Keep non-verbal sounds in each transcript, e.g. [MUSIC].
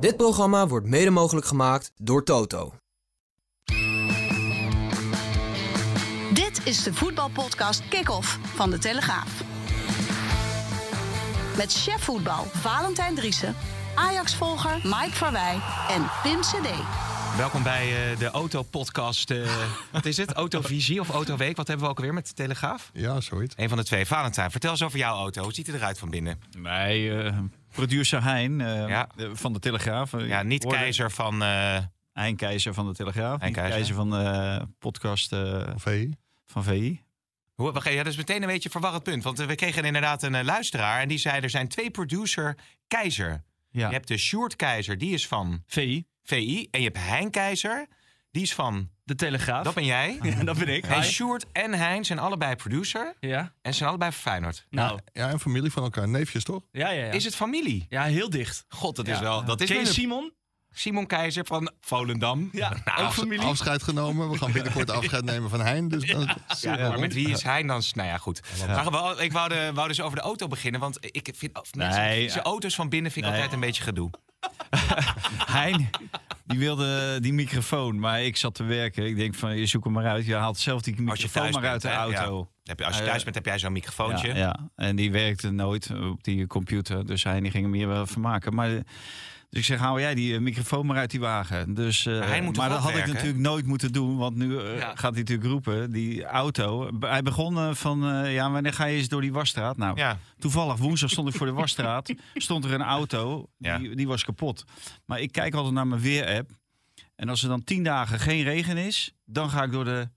Dit programma wordt mede mogelijk gemaakt door Toto. Dit is de voetbalpodcast Kick-Off van De Telegraaf. Met chef voetbal Valentijn Driessen, Ajax-volger Mike Verwij en Pim CD. Welkom bij uh, de Auto-podcast. Uh, [LAUGHS] wat is het? Autovisie of Autoweek? Wat hebben we ook alweer met de Telegraaf? Ja, zoiets. Een van de twee. Valentijn, vertel eens over jouw auto. Hoe ziet het eruit van binnen? Wij, uh, producer Hein ja. van de Telegraaf. Ja, niet keizer van... Hein Keizer van de Telegraaf. Hein keizer. van de podcast... van VI. Van VI. Hoe, ja, dat is meteen een beetje een verwarrend punt. Want we kregen inderdaad een luisteraar en die zei... er zijn twee producer Keizer. Ja. Je hebt de Sjoerd Keizer, die is van... VI. VI. En je hebt Hein Keizer, die is van... De Telegraaf. Dat ben jij. [LAUGHS] Ja, dat ben ik. En Sjoerd en Hein zijn allebei producer. Ja. En zijn allebei van Feyenoord. Nou. Ja, en familie van elkaar. Neefjes, toch? Ja, ja, ja. Is het familie? Ja, heel dicht. God, dat is wel... Dat is Ken je Simon? Simon Keizer van Volendam. Ja, nou, ook familie. Afscheid genomen. We gaan binnenkort [LAUGHS] afscheid nemen van Hein. Dus ja, ja, maar met wie is Hein dan? Nou ja, goed. Maar wel, ik wou, de, wou dus over de auto beginnen. Want ik vind nee, deze auto's van binnen vind ik nee. altijd een beetje gedoe. [LAUGHS] hein, die wilde die microfoon, maar ik zat te werken. Ik denk van, je zoek hem maar uit. Je haalt zelf die microfoon maar uit de auto. Ja. Als je thuis bent, heb jij zo'n microfoontje. Ja, ja, en die werkte nooit op die computer. Dus hij die ging hem hier wel vermaken. Maar dus ik zeg, hou jij die microfoon maar uit die wagen. Dus, uh, hij moet maar dat had werken. ik natuurlijk nooit moeten doen. Want nu uh, ja. gaat hij natuurlijk roepen, die auto. Hij begon uh, van, ja, wanneer ga je eens door die wasstraat? Nou, ja. toevallig woensdag stond ik voor de [LAUGHS] wasstraat. stond er een auto, die, ja. die was kapot. Maar ik kijk altijd naar mijn weer-app. En als er dan tien dagen geen regen is, dan ga ik door de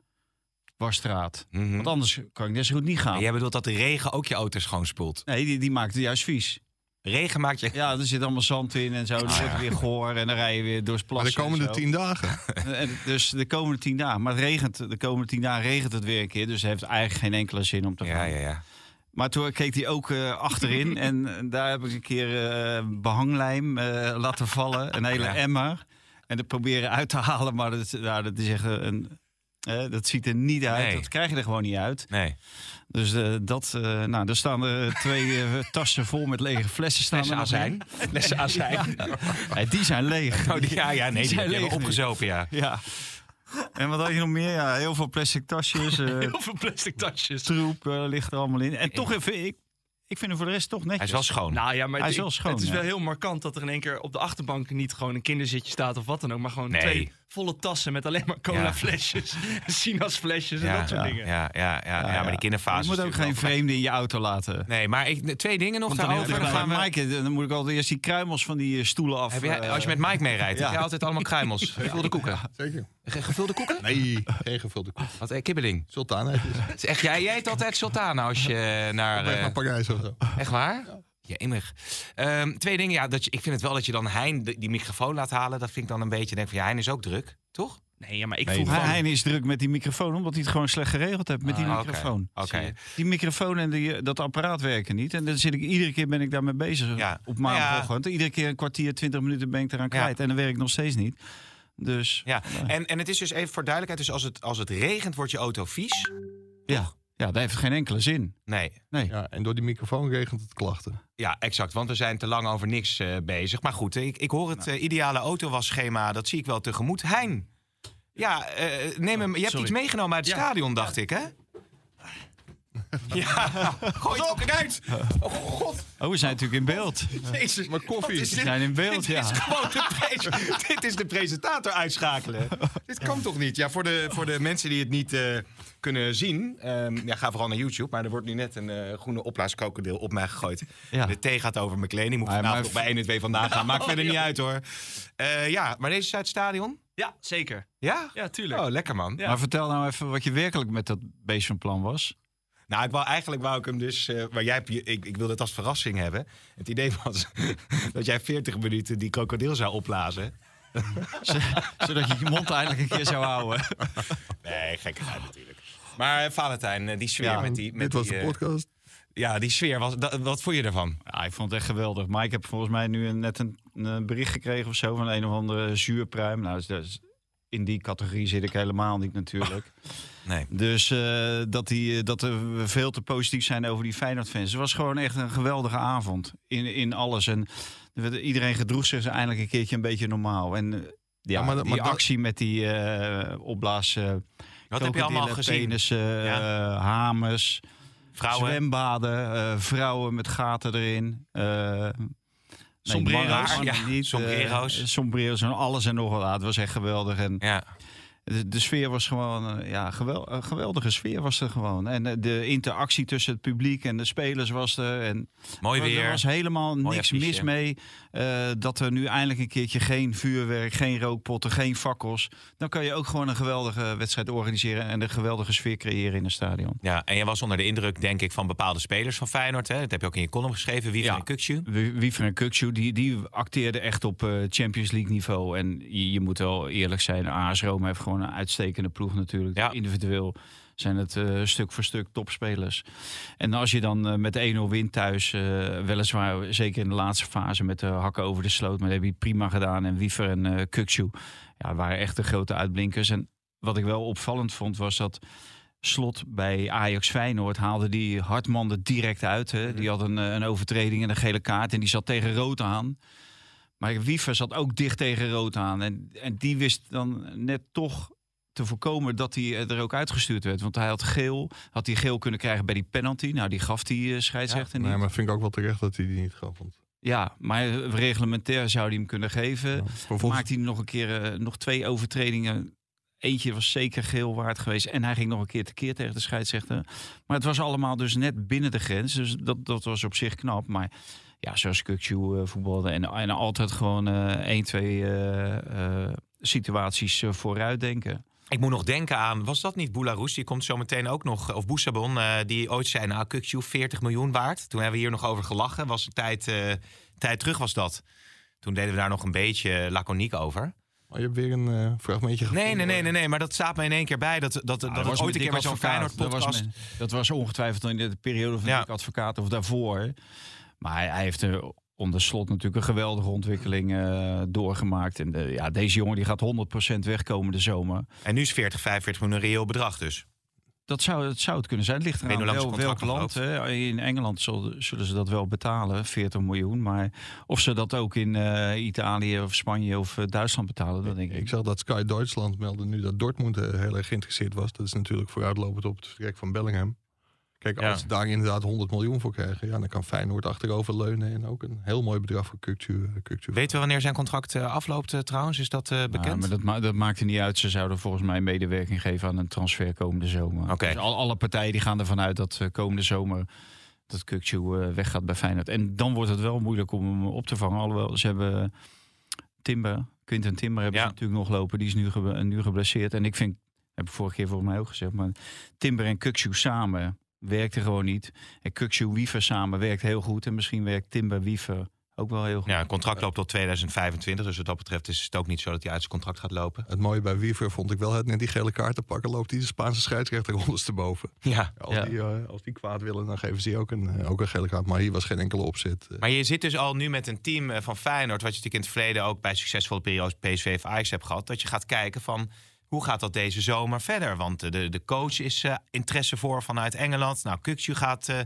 wasstraat. Mm -hmm. Want anders kan ik net zo goed niet gaan. En jij bedoelt dat de regen ook je auto schoonspoelt? Nee, die, die maakt het juist vies. Regen maakt je... Ja, er zit allemaal zand in en zo. Dan wordt het weer goor en dan rij je weer door het Maar de komende tien dagen. [LAUGHS] En dus de komende tien dagen. Maar het regent, de komende tien dagen regent het weer een keer. Dus het heeft eigenlijk geen enkele zin om te gaan. Ja, ja, ja. Maar toen keek hij ook uh, achterin. [LAUGHS] en daar heb ik een keer uh, behanglijm uh, laten vallen. Een hele ja. emmer. En het proberen uit te halen. Maar dat, nou, dat is echt een... dat ziet er niet uit. Nee. Dat krijg je er gewoon niet uit. Nee. Dus uh, dat, uh, nou, er staan er [LAUGHS] twee uh, tassen vol met lege flessen. Staan flessen azijn. Flessen [LAUGHS] azijn. Ja. ja. die zijn leeg. [LAUGHS] Oh, die, ja, ja, nee, die, die zijn leeg opgezopen, ja. ja. En wat had je nog meer? Ja, heel veel plastic tasjes. heel veel plastic tasjes. Troep ligt er allemaal in. En toch even, ik, ik vind hem voor de rest toch netjes. Hij is wel schoon. Nou ja, maar hij het, is wel schoon. Het is ja. wel heel markant dat er in één keer op de achterbank niet gewoon een kinderzitje staat of wat dan ook, maar gewoon nee. twee volle tassen met alleen maar cola flesjes, [LAUGHS] sinasflesjes en ja, dat soort ja, dingen. Ja, ja, ja, ja, maar die kinderfase. Je moet ook geen vreemde in je auto laten. Nee, maar ik, twee dingen nog daarover. Dan, dan, gaan we... Mike, dan moet ik altijd eerst die kruimels van die stoelen af. Heb jij, als je met Mike meerijdt, [LAUGHS] heb je altijd allemaal kruimels. [LAUGHS] Gevulde koeken. Zeker. Gevulde koeken? Nee, geen gevulde koeken. Wat, eh, kibbeling? Sultana. Het is echt, jij, jij eet altijd sultana als je naar... Uh, naar Parijs of zo. Echt waar? Ja. Jemig. Um, twee dingen. Ja, dat je, ik vind het wel dat je dan Hein die, die microfoon laat halen. Dat vind ik dan een beetje, denk van ja, Hein is ook druk, toch? Nee, ja, maar ik nee, voel van... Hein is druk met die microfoon, omdat hij het gewoon slecht geregeld heeft met die ah, microfoon. Oké. Okay. Die microfoon en die, dat apparaat werken niet. En dan zit ik iedere keer ben ik daarmee bezig ja. op maandagochtend. Ja. Iedere keer een kwartier, twintig minuten ben ik eraan kwijt. Ja. En dan werkt nog steeds niet. Dus, ja, en, en het is dus even voor duidelijkheid. Dus als het, als het regent, wordt je auto vies. Ja. Ja, dat heeft geen enkele zin. Nee. nee. Ja, en door die microfoon regent het klachten. Ja, exact. Want we zijn te lang over niks uh, bezig. Maar goed, ik, ik hoor het nou. uh, ideale autowasschema. Dat zie ik wel tegemoet. Hein. Ja, uh, neem hem. Je hebt Sorry. iets meegenomen uit het ja. stadion, dacht ja. ik, hè? Ja, [LAUGHS] gooi het ook uit. Oh, god. Oh, we zijn natuurlijk in beeld. Jezus, maar koffie. We zijn in beeld, dit ja. Is gewoon de [LAUGHS] dit is de presentator uitschakelen. dit kan toch niet? Ja, voor de, voor de mensen die het niet uh, kunnen zien. Um, ja, ga vooral naar YouTube. Maar er wordt nu net een uh, groene opblaaskrokodil op mij gegooid. Ja. De thee gaat over mijn kleding. Moet vanavond nog bij 1 en 2 vandaan gaan. Maakt [LAUGHS] oh, verder ja. niet uit, hoor. Uh, ja, maar deze is uit het stadion? Ja, zeker. Ja? Ja, tuurlijk. Oh, lekker man. Ja. Maar vertel nou even wat je werkelijk met dat beest van plan was. Nou, ik wou, eigenlijk wou ik hem dus... eh, maar jij hebt, ik, ik wilde het als verrassing hebben. Het idee was [LAUGHS] dat jij 40 minuten die krokodil zou opblazen. [LAUGHS] Zodat je je mond eindelijk een keer zou houden. [LAUGHS] Nee, gekkigheid natuurlijk. Maar eh, Valentijn, eh, die sfeer Ja, met die... Met Dit was die, de podcast. Ja, die sfeer. Was, dat- wat vond je ervan? Ja, ik vond het echt geweldig. Maar ik heb volgens mij nu een, net een, een bericht gekregen of zo van een of andere zuurpruim. Nou, dus in die categorie zit ik helemaal niet natuurlijk. [LAUGHS] Nee. Dus eh, dat, die, eh, dat we veel te positief zijn over die Feyenoord-fans. Het was gewoon echt een geweldige avond in, in alles. En iedereen gedroeg zich eindelijk een keertje een beetje normaal. En eh, ja, maar die maar dat- actie met die opblaas... eh, Wat heb je allemaal gezien? Penissen, Ja. hamers, Vrouwen? zwembaden, vrouwen met gaten erin. Sombrero's. Ja, niet, sombrero's. sombrero's en alles en nog wat. Het was echt geweldig. En Ja. de, de sfeer was gewoon, eh, ja, een geweldige sfeer was er gewoon. En eh, de interactie tussen het publiek en de spelers was er. En Mooi er weer. was helemaal Mooi niks affiche. mis mee. Eh, dat er nu eindelijk een keertje geen vuurwerk, geen rookpotten, geen fakkels. Dan kan je ook gewoon een geweldige wedstrijd organiseren en een geweldige sfeer creëren in een stadion. Ja, en je was onder de indruk, denk ik, van bepaalde spelers van Feyenoord. Hè? Dat heb je ook in je column geschreven. Wie Ja. en Kukcu. Wie- Wiever en Kukcu, die, die acteerden echt op eh, Champions League niveau. En je, je moet wel eerlijk zijn, AS Rome heeft gewoon een uitstekende ploeg natuurlijk. Ja. Individueel zijn het eh, stuk voor stuk topspelers. En als je dan eh, met 1-0 wint thuis, eh, weliswaar zeker in de laatste fase met de hakken over de sloot, maar dat heb je prima gedaan. En Wiever en Kukcu ja, waren echt de grote uitblinkers. En wat ik wel opvallend vond, was dat Slot bij Ajax Feyenoord haalde die Hartman er direct uit. Hè. Die had een, een overtreding en een gele kaart en die zat tegen rood aan. Maar Wiever zat ook dicht tegen rood aan. En, en die wist dan net toch te voorkomen dat hij er ook uitgestuurd werd. Want hij had geel, had hij geel kunnen krijgen bij die penalty. Nou, die gaf die eh, scheidsrechter niet. Nee, maar vind ik ook wel terecht dat hij die niet gaf. Want, Ja, maar reglementair zou hij hem kunnen geven. ja, vervolgens, Maakte hij nog een keer eh, nog twee overtredingen. Eentje was zeker geel waard geweest. En hij ging nog een keer tekeer tegen de scheidsrechter. Maar het was allemaal dus net binnen de grens. Dus dat, dat was op zich knap. Maar ja, zoals Kukju eh voetbalde. En, en altijd gewoon eh één, twee eh, eh, situaties eh, vooruit denken. Ik moet nog denken aan, was dat niet Boularus? Die komt zo meteen ook nog, of Boussabon, eh, die ooit zei, nou, Kukcu 40 miljoen waard. Toen hebben we hier nog over gelachen. Was een tijd, eh, tijd terug was dat. Toen deden we daar nog een beetje laconiek over. maar je hebt weer een eh, fragmentje Nee, gevonden. nee, nee, nee, nee, maar dat staat me in één keer bij. Dat, dat, dat, Nou, dat was ooit met een keer bij zo'n Advocaat. Feyenoord podcast... Dat was, met- dat was ongetwijfeld in de periode van Ja. Dick Advocaat of daarvoor. Maar hij, hij heeft er onder slot natuurlijk een geweldige ontwikkeling eh, doorgemaakt. En de, ja, deze jongen die gaat 100% wegkomen de zomer. En nu is 40, 45 miljoen een reëel bedrag dus. Dat zou, dat zou het kunnen zijn. Het ligt eraan wel, welk land. Hè. In Engeland zullen, zullen ze dat wel betalen, 40 miljoen. Maar of ze dat ook in eh, Italië of Spanje of eh, Duitsland betalen, dat denk ik. Ik zag dat Sky Duitsland meldde nu dat Dortmund eh, heel erg geïnteresseerd was. Dat is natuurlijk vooruitlopend op het vertrek van Bellingham. Kijk, Ja. als ze daar inderdaad 100 miljoen voor krijgen, ja, dan kan Feyenoord achterover leunen. En ook een heel mooi bedrag voor Kukcu. Kukcu. Weten we wanneer zijn contract eh, afloopt eh, trouwens? Is dat eh, Ja, bekend? maar dat, ma dat maakt er niet uit. Ze zouden volgens mij medewerking geven aan een transfer komende zomer. Oké. Dus al, alle partijen die gaan ervan uit dat eh, komende zomer dat Kukcu eh, weggaat bij Feyenoord. En dan wordt het wel moeilijk om hem op te vangen. Alhoewel, ze hebben Timber, Quinten Timber hebben Ja. ze natuurlijk nog lopen. Die is nu, ge nu geblesseerd. En ik vind, heb ik vorige keer volgens mij ook gezegd, maar Timber en Kukcu samen werkte gewoon niet. En Kukcu Wiever samen werkt heel goed. En misschien werkt Timber Wiever ook wel heel goed. Ja, het contract loopt tot 2025. Dus wat dat betreft is het ook niet zo dat hij uit zijn contract gaat lopen. Het mooie bij Wiever vond ik wel, het net die gele kaart te pakken, loopt die de Spaanse scheidsrechter [LAUGHS] ondersteboven. Ja. Als, Ja. Die, eh, als die kwaad willen, dan geven ze die ook een, eh, ook een gele kaart. Maar hier was geen enkele opzet. eh. Maar je zit dus al nu met een team van Feyenoord... wat je natuurlijk in het verleden ook bij succesvolle periodes PSV of Ajax hebt gehad... dat je gaat kijken van hoe gaat dat deze zomer verder? Want eh, de, de coach is eh, interesse voor vanuit Engeland. Nou, Kukcu gaat eh,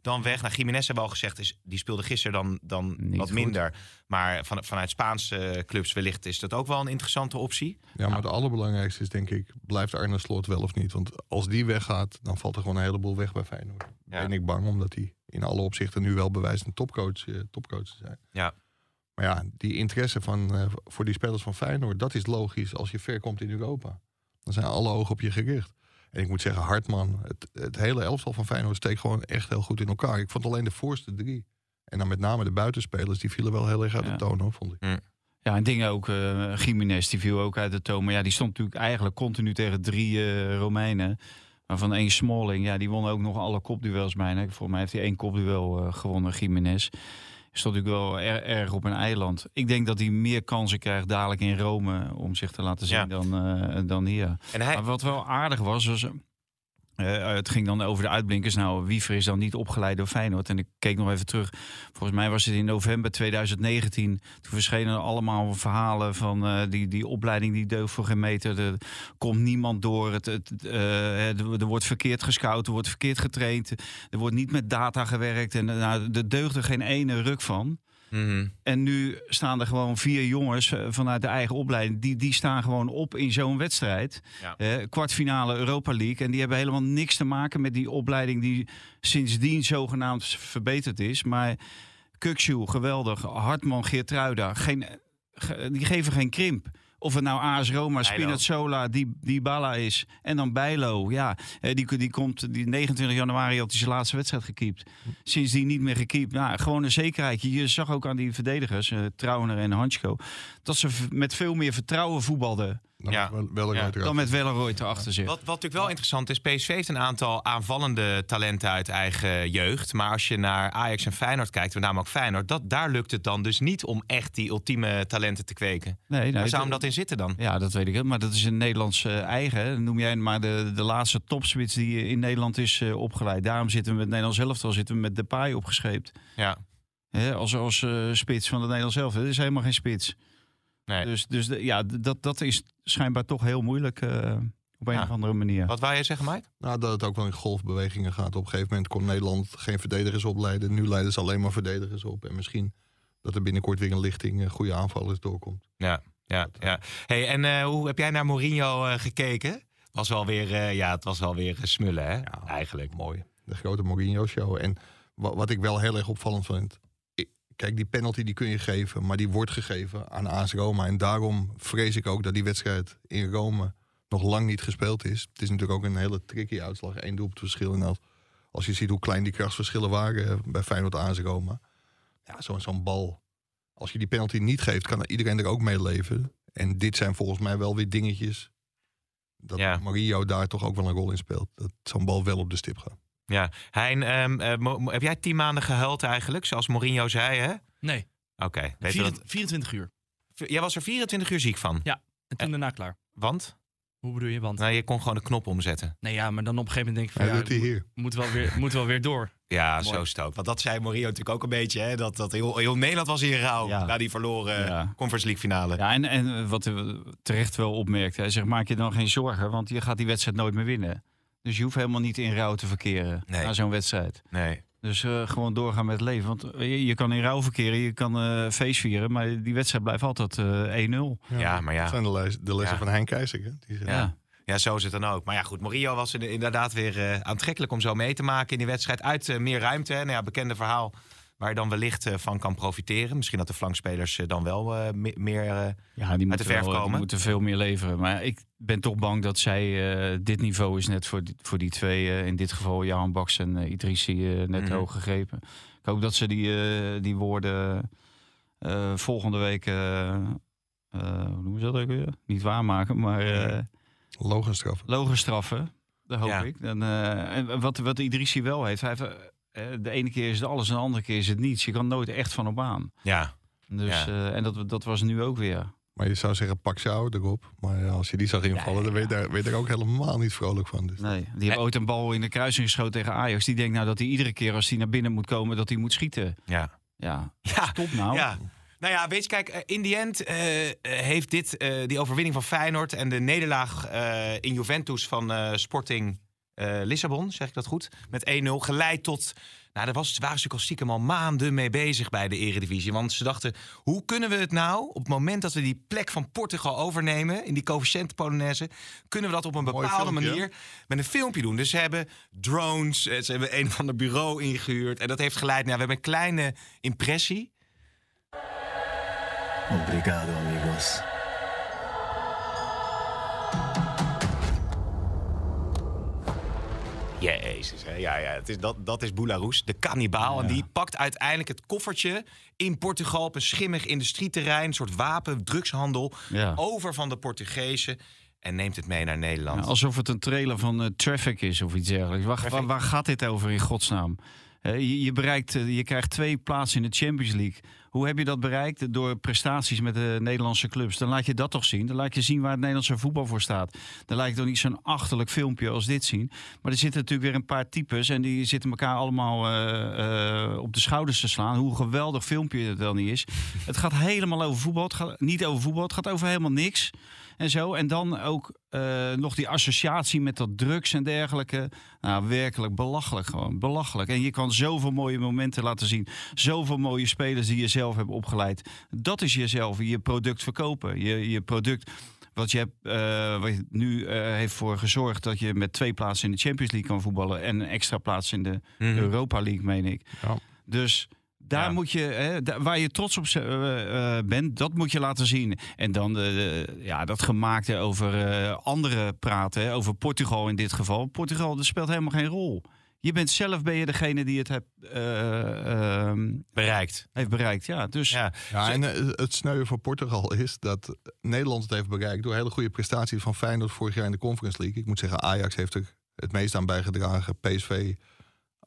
dan weg. Nou, Jiménez hebben we al gezegd, is, die speelde gisteren dan, dan Niet wat goed. minder. Maar van, vanuit Spaanse clubs wellicht is dat ook wel een interessante optie. Ja, maar het allerbelangrijkste is denk ik, blijft Arne Slot wel of niet? Want als die weggaat, dan valt er gewoon een heleboel weg bij Feyenoord. Ja. Ben ik bang, omdat hij in alle opzichten nu wel bewijst een topcoach, topcoach te zijn. Ja. Maar ja, die interesse van, eh, voor die spelers van Feyenoord, dat is logisch als je ver komt in Europa. Dan zijn alle ogen op je gericht. En ik moet zeggen, Hartman, het, het hele elftal van Feyenoord steekt gewoon echt heel goed in elkaar. Ik vond alleen de voorste drie. En dan met name de buitenspelers, die vielen wel heel erg uit Ja. de toon, hoor, vond ik. Ja, en dingen ook. Jiménez, die viel ook uit de toon. Maar ja, die stond natuurlijk eigenlijk continu tegen drie eh, Romeinen. Maar van één Smalling, ja, die won ook nog alle kopduels bijna. Volgens mij heeft hij één kopduel gewonnen, Jiménez. Is natuurlijk wel er- erg op een eiland. Ik denk dat hij meer kansen krijgt dadelijk in Rome om zich te laten zien Ja. dan, eh, dan hier. En hij, Maar wat wel aardig was, was eh, het ging dan over de uitblinkers. Nou, Wiever is dan niet opgeleid door Feyenoord. En ik keek nog even terug. Volgens mij was het in november 2019. Toen verschenen allemaal verhalen van eh, die, die opleiding die deugt voor geen meter. Er komt niemand door. Het, het, eh, er, wordt verkeerd gescout, er wordt verkeerd getraind. Er wordt niet met data gewerkt. En nou, er deugde geen ene ruk van. Mhm. En nu staan er gewoon vier jongens eh, vanuit de eigen opleiding. Die, die staan gewoon op in zo'n wedstrijd. Ja. Eh, kwartfinale Europa League. En die hebben helemaal niks te maken met die opleiding die sindsdien zogenaamd verbeterd is. Maar Kukshoe, geweldig. Hartman, Geertruida. Geen, ge- die geven geen krimp. Of het nou AS Roma. Spinazzola, die, die Bala is. En dan Bijlo. Ja, eh, die, die komt die 29 januari had hij zijn laatste wedstrijd gekiept. Sindsdien niet meer gekiept. Nou, gewoon een zekerheid. Je zag ook aan die verdedigers, eh Trauner en Hansko, dat ze met veel meer vertrouwen voetbalden Dan Ja. wel, wel Ja. dan met Welleroy erachter zich. Wat, wat natuurlijk wel interessant is, PSV heeft een aantal aanvallende talenten uit eigen jeugd. Maar als je naar Ajax en Feyenoord kijkt, met name ook Feyenoord, dat, daar lukt het dan dus niet om echt die ultieme talenten te kweken. Nee, Waar zou hem dat in zitten dan? Ja, dat weet ik. wel. Maar dat is een Nederlands eh, eigen. Noem jij maar de, de laatste topspits die in Nederland is eh, opgeleid. Daarom zitten we met Nederlands elftal zitten we met Depay opgescheept. Ja, Hè, als als eh, spits van het Nederlands elftal. Dat is helemaal geen spits. Nee. Dus, dus de- ja, dat, dat is schijnbaar toch heel moeilijk eh, op een Ja. of andere manier. Wat wou jij zeggen, Mike? Nou, dat het ook wel in golfbewegingen gaat. Op een gegeven moment kon Nederland geen verdedigers opleiden. Nu leiden ze alleen maar verdedigers op. En misschien dat er binnenkort weer een lichting eh, goede aanvallers doorkomt. Ja, ja, ja. Hey, en eh, hoe heb jij naar Mourinho eh, gekeken? Was wel weer, eh, ja, het was wel weer smullen, hè? Eigenlijk. Mooi. De grote Mourinho-show. En wa- wat ik wel heel erg opvallend vind. Kijk, die penalty die kun je geven, maar die wordt gegeven aan AS Roma. En daarom vrees ik ook dat die wedstrijd in Rome nog lang niet gespeeld is. Het is natuurlijk ook een hele tricky uitslag. Eén doelpunt verschil. En als, als je ziet hoe klein die krachtsverschillen waren eh, bij Feyenoord AS Roma. Ja, zo- zo'n bal. Als je die penalty niet geeft, kan iedereen er ook mee leven. En dit zijn volgens mij wel weer dingetjes. Dat Ja. Mario daar toch ook wel een rol in speelt. Dat zo'n bal wel op de stip gaat. Ja. Hein, ehm, eh, heb jij tien maanden gehuild eigenlijk, zoals Mourinho zei, hè? Nee, Oké. weet je vier- dat? 24 uur. Jij was er 24 uur ziek van. Ja. En toen daarna klaar. Want? Hoe bedoel je? Want Nou, je kon gewoon de knop omzetten. nee, ja, maar dan op een gegeven moment denk ik Hij van doet hij ja, hier. moet wel weer, moet wel weer door. [LAUGHS] Ja, Mooi. zo ook. Want dat zei Mourinho natuurlijk ook een beetje. Hè? Dat, dat heel, heel Nederland was hier rouw Ja. na die verloren Ja. Conference League finale. Ja, en, en wat we terecht wel opmerkt, hij zegt maak je dan geen zorgen, want je gaat die wedstrijd nooit meer winnen. Dus je hoeft helemaal niet in rouw te verkeren Nee. na zo'n wedstrijd. Nee. Dus eh, gewoon doorgaan met het leven. Want eh, je, je kan in rouw verkeren, je kan eh feest vieren, maar die wedstrijd blijft altijd eh 1-0. Ja, maar ja. Dat zijn de, les, de lessen Ja. van Hein Keizer. hè? Die zegt, Ja. Ja, zo is het dan ook. Maar ja, goed, Mourinho was er inderdaad weer eh, aantrekkelijk om zo mee te maken in die wedstrijd. Uit eh, meer ruimte. hè. Nou ja, bekende verhaal waar je dan wellicht eh, van kan profiteren. Misschien dat de flankspelers eh, dan wel eh, me- meer... eh, Ja, die Uit de moeten, verf wel, die komen. moeten veel meer leveren. Maar ik ben toch bang dat zij eh, dit niveau is net voor die, voor die twee. eh, in dit geval Jan Baks en Idrissi eh, net Mhm. hoog gegrepen. Ik hoop dat ze die, eh, die woorden eh, volgende week... eh, eh, hoe noemen ze dat ook weer? Niet waarmaken, maar eh Logenstraffen. logen straffen. Dat hoop Ja. ik. Dan, eh, en wat, wat Idrissi wel heeft. Hij heeft de ene keer is het alles en de andere keer is het niets. Je kan nooit echt van op aan. ja, Dus, Ja. eh, en dat, dat was nu ook weer. Maar je zou zeggen, pak jou erop. Maar ja, als je die zag invallen, dan weet je daar, weet je er ook helemaal niet vrolijk van. Dus Nee, die heeft ooit een bal in de kruising geschoten tegen Ajax. Die denkt nou dat hij iedere keer als hij naar binnen moet komen, dat hij moet schieten. ja. Ja, Ja, stop nou. Ja. Nou ja, weet je, kijk, eh, in die end eh, eh, heeft dit, eh, die overwinning van Feyenoord en de nederlaag eh, in Juventus van eh, Sporting eh, Lissabon, zeg ik dat goed, met 1-0 geleid tot. Nou, daar was, waren ze natuurlijk al stiekem al maanden mee bezig bij de Eredivisie. Want ze dachten, hoe kunnen we het nou, op het moment dat we die plek van Portugal overnemen, in die coëfficiënt Polonaise, kunnen we dat op een Mooi bepaalde filmpje, manier met een filmpje doen. Dus ze hebben drones, eh, ze hebben een [LAUGHS] van de bureau ingehuurd. En dat heeft geleid, nou, we hebben een kleine impressie. Obrigado, amigos. Jezus, hè? Ja, ja, het is, dat, dat is Boularus, de kannibaal. En die pakt uiteindelijk het koffertje in Portugal... op een schimmig industrieterrein, een soort wapen, drugshandel... Ja. over van de Portugezen. en neemt het mee naar Nederland. Ja, alsof het een trailer van eh, Traffic is of iets dergelijks. Waar, waar, waar gaat dit over in godsnaam? Je, je, bereikt, eh, je krijgt twee plaatsen in de Champions League. Hoe heb je dat bereikt? Door prestaties met de Nederlandse clubs. Dan laat je dat toch zien. Dan laat je zien waar het Nederlandse voetbal voor staat. Dan laat je toch niet zo'n achterlijk filmpje als dit zien. Maar er zitten natuurlijk weer een paar types. En die zitten elkaar allemaal eh, eh, op de schouders te slaan. Hoe geweldig filmpje het dan niet is. Het gaat helemaal over voetbal. Het gaat niet over voetbal. Het gaat over helemaal niks. En zo. En dan ook eh, nog die associatie met dat drugs en dergelijke. Nou, werkelijk belachelijk gewoon. Belachelijk. En je kan zoveel mooie momenten laten zien. Zoveel mooie spelers die je zelf hebt opgeleid. Dat is jezelf, je product verkopen. Je, je product wat je, hebt, eh, wat je nu eh, heeft voor gezorgd dat je met twee plaatsen in de Champions League kan voetballen. En een extra plaats in de Mhm. Europa League, meen ik. Ja. Dus daar Ja. moet je, hè, waar je trots op eh, eh, bent, dat moet je laten zien. En dan de- ja, dat gemaakte over eh anderen praten, hè, over Portugal in dit geval. Portugal, dat speelt helemaal geen rol. Je bent zelf ben je degene die het hebt, eh, ehm, Bereikt. heeft bereikt. Ja, dus Ja. Ja, en eh, het sneuwe voor Portugal is dat Nederland het heeft bereikt door hele goede prestaties van Feyenoord vorig jaar in de Conference League. Ik moet zeggen, Ajax heeft er het meest aan bijgedragen. PSV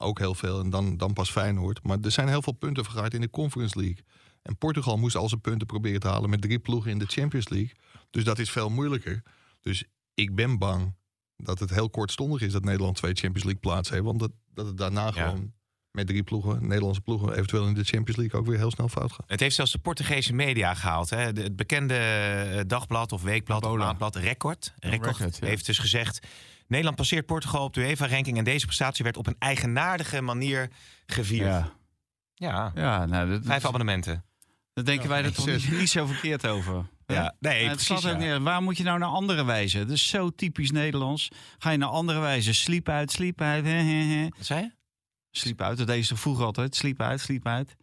ook heel veel en dan, dan pas Feyenoord. Maar er zijn heel veel punten vergaard in de Conference League. En Portugal moest al zijn punten proberen te halen met drie ploegen in de Champions League. Dus dat is veel moeilijker. Dus ik ben bang dat het heel kortstondig is dat Nederland twee Champions League plaatsen heeft. Want dat, dat het daarna gewoon met drie ploegen, Nederlandse ploegen, eventueel in de Champions League ook weer heel snel fout gaat. Het heeft zelfs de Portugese media gehaald. Hè? De- het bekende eh, dagblad of weekblad of Bola. maandblad Record, Record, Record, ja. heeft dus gezegd... Nederland passeert Portugal op de UEFA-ranking... en deze prestatie werd op een eigenaardige manier gevierd. Ja, ja, ja nou, dat, vijf abonnementen. dan denken wij er toch niet, niet zo verkeerd over. Ja, nee, Maar het precies. ook neer. Waar moet je nou naar andere wijzen? Dat is zo typisch Nederlands. Ga je naar andere wijzen? Sliep uit, sliep uit. Hè, hè, hè. Wat zei je? Sliep uit, dat deed ze vroeger altijd. Sliep uit, sliep uit.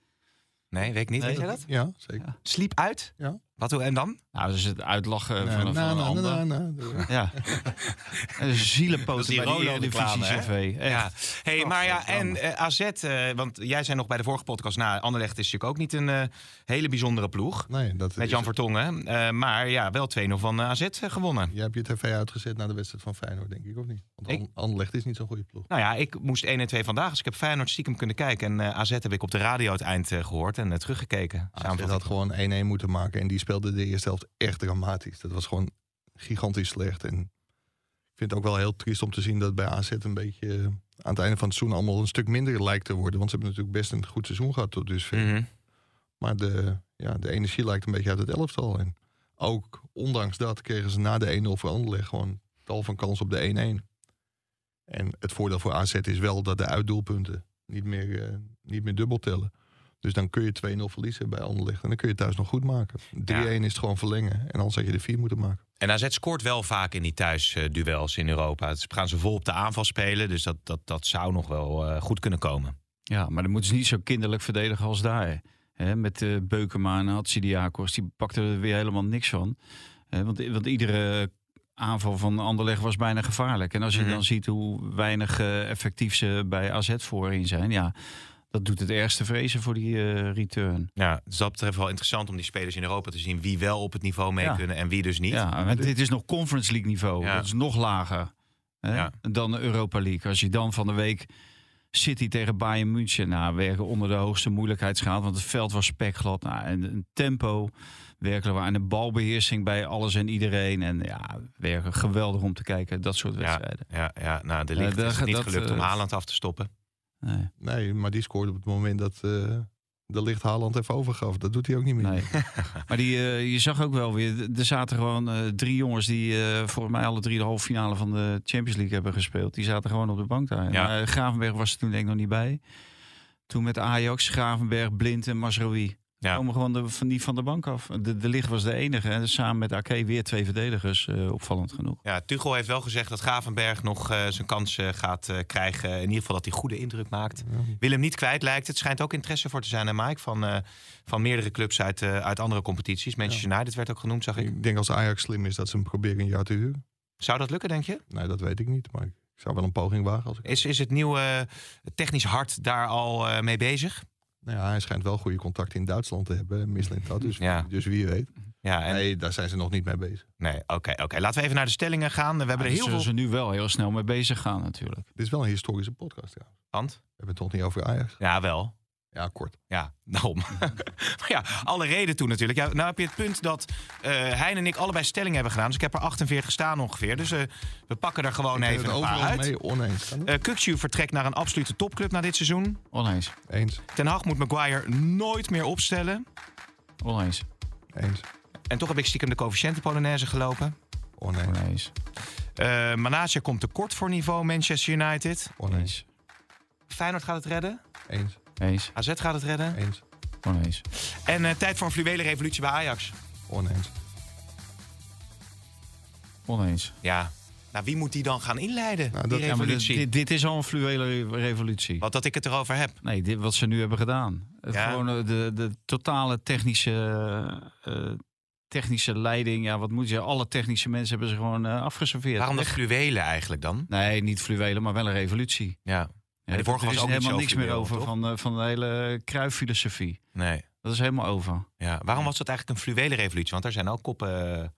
Nee, weet ik niet. Nee. Weet jij dat? Ja, zeker. Sliep uit? Ja. Wat hoe en dan? Nou, dat is het uitlachen Na, van, een- na, van een na, ander. na, na. Ja. [LAUGHS] En zielenpoten Dat is die bij de Rolo-reclame, Eredivisie hè? CV. Echt. Ja. Hey, maar ja, en eh, AZ, eh, want jij zei nog bij de vorige podcast... Nou, Anderlecht is natuurlijk ook niet een eh, hele bijzondere ploeg. Nee, dat Met is- Jan Vertongen. Eh, maar ja, wel 2-0 van AZ gewonnen. Jij hebt je tv uitgezet naar de wedstrijd van Feyenoord, denk ik, of niet? Want Ik- An- Anderlecht is niet zo'n goede ploeg. Nou ja, ik moest 1 en 2 vandaag. Dus ik heb Feyenoord stiekem kunnen kijken. En eh, AZ heb ik op de radio het eind eh, gehoord en teruggekeken. AZ Samenvatting. had gewoon 1-1 moeten maken en die speelde de eerste helft echt dramatisch. Dat was gewoon gigantisch slecht. En ik vind het ook wel heel triest om te zien dat bij AZ een beetje eh, aan het einde van het seizoen allemaal een stuk minder lijkt te worden. Want ze hebben natuurlijk best een goed seizoen gehad tot dusver. Mhm. Maar de, ja, de energie lijkt een beetje uit het elftal. En ook ondanks dat kregen ze na de 1-0 voor Anderlecht gewoon tal van kans op de 1-1. En het voordeel voor AZ is wel dat de uitdoelpunten niet meer, eh, niet meer dubbel tellen. Dus dan kun je 2-0 verliezen bij Anderlecht. En dan kun je het thuis nog goed maken. 3-1 is het gewoon verlengen. En anders had je de 4 moeten maken. En AZ scoort wel vaak in die thuisduels in Europa. Dus gaan ze vol op de aanval spelen. Dus dat, dat, dat zou nog wel eh, goed kunnen komen. Ja, maar dan moeten ze niet zo kinderlijk verdedigen als daar. Hè, met uh, Beukema en Hatsidiakos, die pakten er weer helemaal niks van. Hè, want, want iedere aanval van Anderlecht was bijna gevaarlijk. En als je Mhm. dan ziet hoe weinig eh, effectief ze bij AZ voorin zijn... ja, dat doet het ergste vrezen voor die eh, return. Ja, dus dat betreft wel interessant om die spelers in Europa te zien. Wie wel op het niveau mee Ja. kunnen en wie dus niet. Ja, want dit is nog Conference League niveau. Ja. Dat is nog lager hè, Ja. dan de Europa League. Als je dan van de week City tegen Bayern München... Nou, werken onder de hoogste moeilijkheidsgraad. Want het veld was spekglad. Nou, en een tempo werkelijk waar. En de balbeheersing bij alles en iedereen. En ja, werken geweldig om te kijken. Dat soort wedstrijden. ja, ja, nou, de Ja, licht is het niet dat, gelukt om eh, Haaland af te stoppen. Nee. Nee, maar die scoorde op het moment dat eh, de licht Haaland even overgaf. Dat doet hij ook niet meer. Nee. [LAUGHS] maar die, eh, je zag ook wel weer, er zaten gewoon eh, drie jongens die eh volgens mij alle drie de halve finale van de Champions League hebben gespeeld. Die zaten gewoon op de bank daar. Ja. Eh, Gravenberg was er toen denk ik nog niet bij. Toen met Ajax, Gravenberg, Blind en Masrowi. Ja. Komen gewoon de, van, niet van de bank af. De, de licht was de enige. En samen met Ake weer twee verdedigers, eh, opvallend genoeg. Ja, Tuchel heeft wel gezegd dat Gravenberg nog eh, zijn kans eh, gaat krijgen. In ieder geval dat hij goede indruk maakt. Wil hem niet kwijt lijkt. Het schijnt ook interesse voor te zijn, hè Mike? Van, eh, van meerdere clubs uit, eh, uit andere competities. Manchester United werd ook genoemd, zag ik. Ik denk als Ajax slim is dat ze hem proberen een jaar te huren. Zou dat lukken, denk je? Nee, dat weet ik niet. Maar ik zou wel een poging wagen. Als ik... Is, is het nieuwe technisch hart daar al eh, mee bezig? Nou ja, hij schijnt wel goede contacten in Duitsland te hebben. Mislintat, dus, Ja. dus wie weet. Ja, en, nee, Nee, daar zijn ze nog niet mee bezig. oké, oké. Laten we even naar de stellingen gaan. We hebben er Daar heel zullen veel... ze nu wel heel snel mee bezig gaan natuurlijk. Dit is wel een historische podcast, ja. Ant? We hebben het toch niet over Ajax? Ja, wel. Ja, kort. Ja, [LAUGHS] daarom. maar ja, alle reden toe natuurlijk. Ja, nou heb je het punt dat eh Hein en ik allebei stellingen hebben gedaan. Dus ik heb er 48 staan ongeveer. Dus eh, we pakken er gewoon Ik even het een paar uit. mee oneens. Eh Kukçu vertrekt naar een absolute topclub na dit seizoen. Oneens. Eens, Ten Hag moet Maguire nooit meer opstellen. Oneens. eens, En toch heb ik stiekem de coëfficiënten Polonaise gelopen. oneens, Oneens. Eh Manager komt tekort voor niveau Manchester United. oneens, Feyenoord gaat het redden. eens, Eens. AZ gaat het redden. eens, Oneens. En eh, tijd voor een fluwele revolutie bij Ajax. oneens. Oneens. Ja. Nou, wie moet die dan gaan inleiden? Nou, die dat- Ja, maar dit, revolutie. dit, dit is al een fluwele revolutie. Wat dat ik het erover heb. Nee, dit wat ze nu hebben gedaan. Ja. Gewoon eh, de, de totale technische, eh, technische leiding. Ja, wat moet je? Alle technische mensen hebben ze gewoon eh, afgeserveerd. Waarom Weg. fluwelen eigenlijk dan? Nee, niet fluwelen, maar wel een revolutie. Ja. Ja, de vorige er was is ook helemaal niks meer over toch? van, eh, van de hele kruiffilosofie. Nee. Dat is helemaal over. Ja. Waarom was dat eigenlijk een fluwele revolutie? Want daar zijn ook koppen... eh,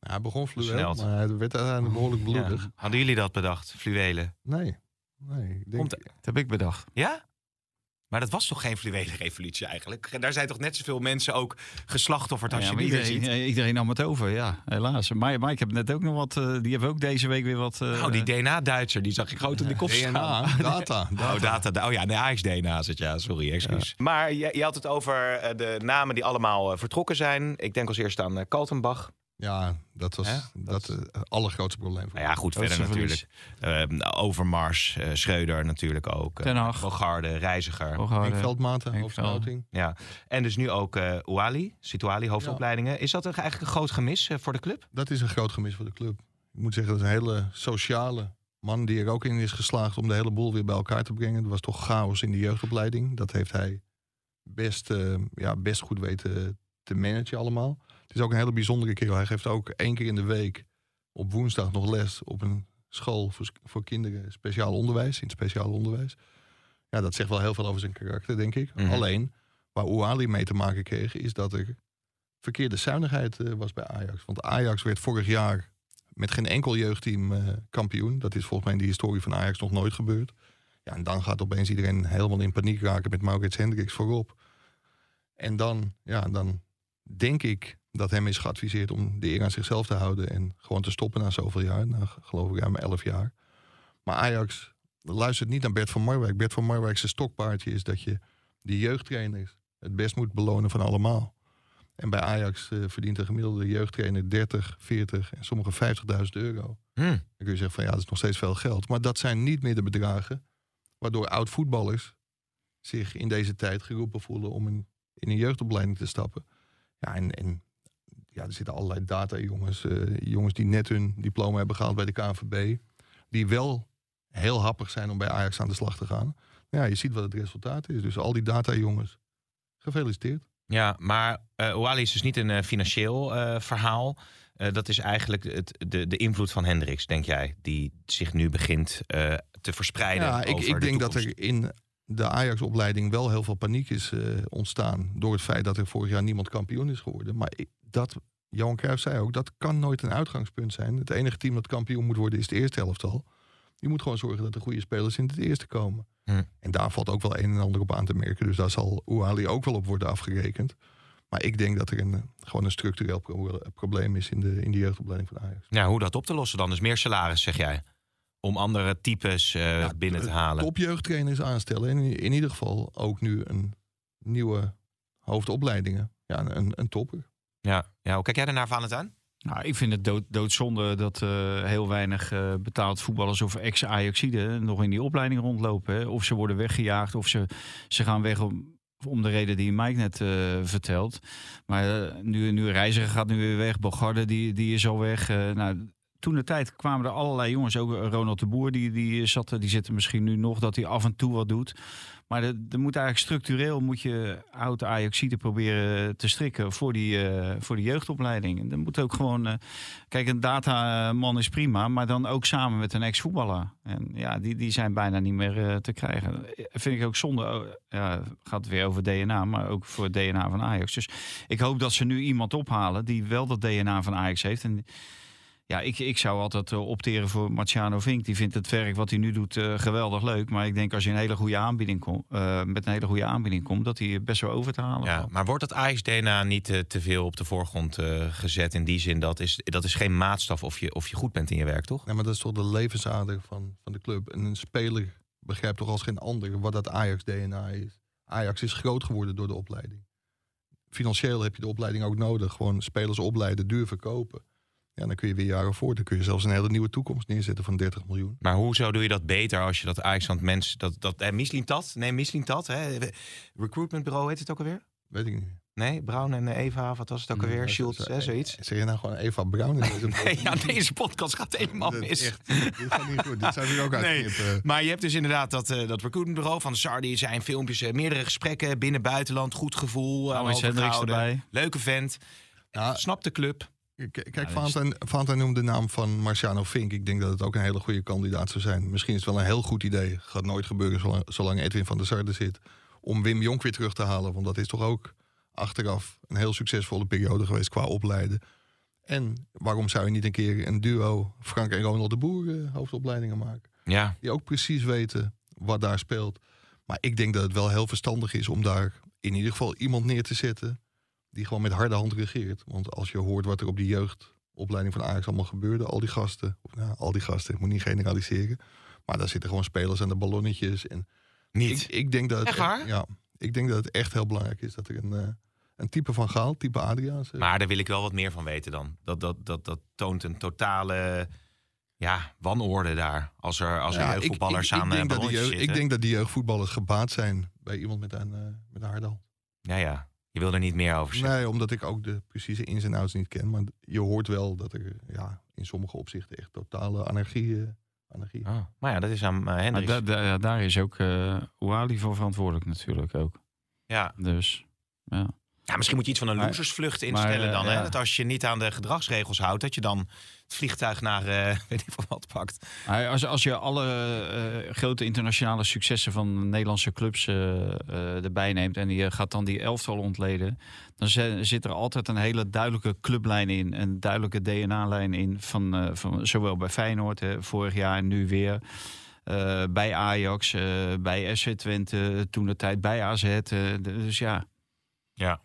Ja, hij begon fluweel, maar hij werd uiteindelijk behoorlijk bloedig. ja. Hadden jullie dat bedacht? Fluwelen? Nee, nee. Ik denk, Komt- Dat heb ik bedacht. Ja? Maar dat was toch geen fluwele revolutie eigenlijk? Daar zijn toch net zoveel mensen ook geslachtofferd als Ja, je weer iedereen, ziet? iedereen nam het over, ja, helaas. Maar, maar ik heb net ook nog wat, eh, die hebben ook deze week weer wat... eh, Nou, die DNA-Duitser, die zag ik groot in de kop staan. DNA, [LAUGHS] data. Oh, data. Oh ja, de Ajax-DNA zit ja. Sorry, excuus. Maar je, je had het over eh, de namen die allemaal vertrokken zijn. Ik denk als eerste aan Kaltenbach. Ja, dat was Hè? dat, eh, het allergrootste probleem. Voor Nou ja, goed, verder natuurlijk. Eh, Overmars, eh, Schreuder natuurlijk ook. eh, Ten Hag. Bogarde, Reiziger. Bogarde. Veldmaten, hoofdscouting. Ja. En dus nu ook eh Ouali, Situali, hoofdopleidingen. Is dat een- eigenlijk een groot gemis eh, voor de club? Dat is een groot gemis voor de club. Ik moet zeggen, dat is een hele sociale man die er ook in is geslaagd om de hele boel weer bij elkaar te brengen. Er was toch chaos in de jeugdopleiding. Dat heeft hij best, eh, ja, best goed weten te managen allemaal. Het is ook een hele bijzondere kerel. Hij geeft ook één keer in de week op woensdag nog les op een school voor, voor kinderen speciaal onderwijs, in het speciaal onderwijs. Ja, dat zegt wel heel veel over zijn karakter, denk ik. Mhm. Alleen, waar Ouali mee te maken kreeg, is dat er verkeerde zuinigheid eh, was bij Ajax. Want Ajax werd vorig jaar met geen enkel jeugdteam eh, kampioen. Dat is volgens mij in de historie van Ajax nog nooit gebeurd. Ja, en dan gaat opeens iedereen helemaal in paniek raken met Maurits Hendricks voorop. En dan, ja, dan denk ik dat hem is geadviseerd om de eer aan zichzelf te houden en gewoon te stoppen na zoveel jaar. Na geloof ik ruim elf jaar. Maar Ajax luistert niet naar Bert van Marwijk. Bert van Marwijk's stokpaardje is dat je die jeugdtrainers het best moet belonen van allemaal. En bij Ajax eh, verdient een gemiddelde jeugdtrainer 30, 40 en sommige 50.000 euro. Hm. Dan kun je zeggen van ja, dat is nog steeds veel geld. Maar dat zijn niet meer de bedragen waardoor oud-voetballers zich in deze tijd geroepen voelen om in, in een jeugdopleiding te stappen. Ja, en, en ja, er zitten allerlei data-jongens, eh, jongens die net hun diploma hebben gehaald bij de KNVB, die wel heel happig zijn om bij Ajax aan de slag te gaan. Ja, je ziet wat het resultaat is. Dus al die data-jongens, gefeliciteerd. Ja, maar eh Ouali is dus niet een eh, financieel verhaal. Dat is eigenlijk het, de, de invloed van Hendricks, denk jij, die zich nu begint te verspreiden. Ja, ik, over ik de denk dat er in de Ajax-opleiding wel heel veel paniek is ontstaan. Door het feit dat er vorig jaar niemand kampioen is geworden. Maar ik- dat, Johan Cruijff zei ook, dat kan nooit een uitgangspunt zijn. Het enige team dat kampioen moet worden is het eerste helftal. Je moet gewoon zorgen dat er goede spelers in het eerste komen. Hm. En daar valt ook wel een en ander op aan te merken. Dus daar zal Ouali ook wel op worden afgerekend. Maar ik denk dat er een, gewoon een structureel pro- probleem is in de, in de jeugdopleiding van Ajax. Ja, hoe dat op te lossen dan? Dus meer salaris, zeg jij. Om andere types eh, Ja, binnen te halen. Topjeugdtrainers aanstellen. En in, in ieder geval ook nu een nieuwe hoofdopleidingen. Ja, een, een topper. Ja. ja, hoe kijk jij daarnaar, Valentijn? Nou, ik vind het dood, doodzonde dat eh, heel weinig eh, betaald voetballers of ex-Ajaxiden nog in die opleiding rondlopen. Of ze worden weggejaagd of ze, ze gaan weg om, om de reden die Mike net eh, vertelt. Maar nu, nu Reiziger gaat nu weer weg, Bogarde die, die is al weg. Nou, toen de tijd kwamen er allerlei jongens, ook Ronald de Boer, die, die, zat, die zit er misschien nu nog, dat hij af en toe wat doet. Maar er, moet eigenlijk structureel moet je oude Ajaxiden proberen te strikken voor die, eh, voor die jeugdopleiding. En dan moet ook gewoon, eh, kijk, een dataman is prima, maar dan ook samen met een ex-voetballer. En ja, die, die zijn bijna niet meer eh, te krijgen. Vind ik ook zonde. Oh, ja, gaat weer over DNA, maar ook voor het DNA van Ajax. Dus ik hoop dat ze nu iemand ophalen die wel dat DNA van Ajax heeft. En ja, ik, ik zou altijd uh, opteren voor Marciano Vink. Die vindt het werk wat hij nu doet uh, geweldig leuk. Maar ik denk als je een hele goede aanbieding komt, uh, met een hele goede aanbieding komt, dat hij best wel over te halen ja, Maar wordt dat Ajax-DNA niet te veel op de voorgrond gezet? In die zin dat is, dat is geen maatstaf of je, of je goed bent in je werk, toch? Ja, maar dat is toch de levensader van, van de club. En een speler begrijpt toch als geen ander wat dat Ajax-DNA is. Ajax is groot geworden door de opleiding. Financieel heb je de opleiding ook nodig. Gewoon spelers opleiden, duur verkopen. Ja, dan kun je weer jaren voor. Dan kun je zelfs een hele nieuwe toekomst neerzetten van 30 miljoen. Maar hoezo doe je dat beter als je dat Ajax aan het mens... Dat, dat, eh, Tat? Nee, Misling Tat. Hè? Recruitmentbureau heet het ook alweer? Weet ik niet. Nee, Brown en Eva, wat was het ook alweer? Schultz, hè, zoiets? Zeg je nou gewoon Eva Brown in deze [LAUGHS] nee, ja, deze podcast gaat helemaal mis. Echt, dit gaat niet goed. Dit zou ik ook nee, Maar je hebt dus inderdaad dat, uh, dat recruitmentbureau van Sardi. zijn filmpjes, uh, meerdere gesprekken binnen buitenland. Goed gevoel, uh, erbij. Leuke vent. Ja, Snap de club. Kijk, ja, dus... noemde de naam van Marciano Fink. Ik denk dat het ook een hele goede kandidaat zou zijn. Misschien is het wel een heel goed idee. Gaat nooit gebeuren zolang, zolang Edwin van der Sarde zit. Om Wim Jonk weer terug te halen. Want dat is toch ook achteraf een heel succesvolle periode geweest qua opleiden. En waarom zou je niet een keer een duo Frank en Ronald de Boer uh, hoofdopleidingen maken? Ja. Die ook precies weten wat daar speelt. Maar ik denk dat het wel heel verstandig is om daar in ieder geval iemand neer te zetten die gewoon met harde hand regeert. Want als je hoort wat er op die jeugdopleiding van Ajax allemaal gebeurde, al die gasten, of nou, al die gasten, ik moet niet generaliseren, maar daar zitten gewoon spelers aan de ballonnetjes. En niet. Ik, ik denk dat het echt, ja, ik denk dat het echt heel belangrijk is dat er een, uh, een type van Gaal, type Adriaans. Maar daar wil ik wel wat meer van weten dan. Dat, dat, dat, dat toont een totale ja, wanorde daar. Als er, als er ja, jeugdvoetballers ik, ik, ik aan de jeugd, Ik denk dat die jeugdvoetballers gebaat zijn bij iemand met een, uh, met een harde hand. Ja, ja. Je wil er niet meer over zeggen. Nee, omdat ik ook de precieze ins en outs niet ken. Maar je hoort wel dat er ja, in sommige opzichten echt totale anarchie... Uh, anarchie. Oh, maar ja, dat is aan uh. Da daar is ook uh, Ouali voor verantwoordelijk natuurlijk ook. Ja. Dus, ja. Ja, misschien moet je iets van een losersvlucht instellen dan. Hè? Dat als je niet aan de gedragsregels houdt, dat je dan het vliegtuig naar uh, [LAUGHS] weet ik wat pakt. Als, als je alle uh, grote internationale successen van Nederlandse clubs uh, erbij neemt en je gaat dan die elftal ontleden, dan zit er altijd een hele duidelijke clublijn in, een duidelijke DNA-lijn in van, van zowel bij Feyenoord hè, vorig jaar en nu weer. bij Ajax, bij SC Twente, toen de tijd bij AZ. dus ja. Ja.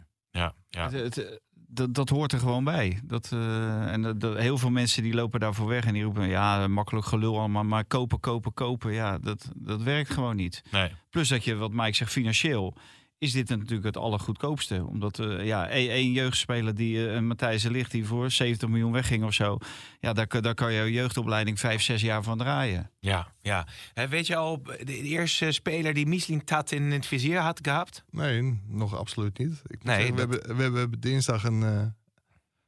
Ja. Het, dat, dat hoort er gewoon bij. Dat, uh, en dat, heel veel mensen die lopen daarvoor weg en die roepen: ja, makkelijk gelul allemaal, maar kopen, kopen, kopen. Ja, dat, dat werkt gewoon niet. Nee. Plus dat je, wat Mike zegt, financieel is dit natuurlijk het allergoedkoopste. Omdat uh, ja, één jeugdspeler die uh, Matthijs de Ligt die voor 70 miljoen wegging of zo. Ja, daar, daar kan je jeugdopleiding vijf, zes jaar van draaien. Ja, ja. weet je al de, eerste speler die Misling Tat in het vizier had gehad? Nee, nog absoluut niet. Ik nee, zeggen, we, hebben, we hebben dinsdag een, uh,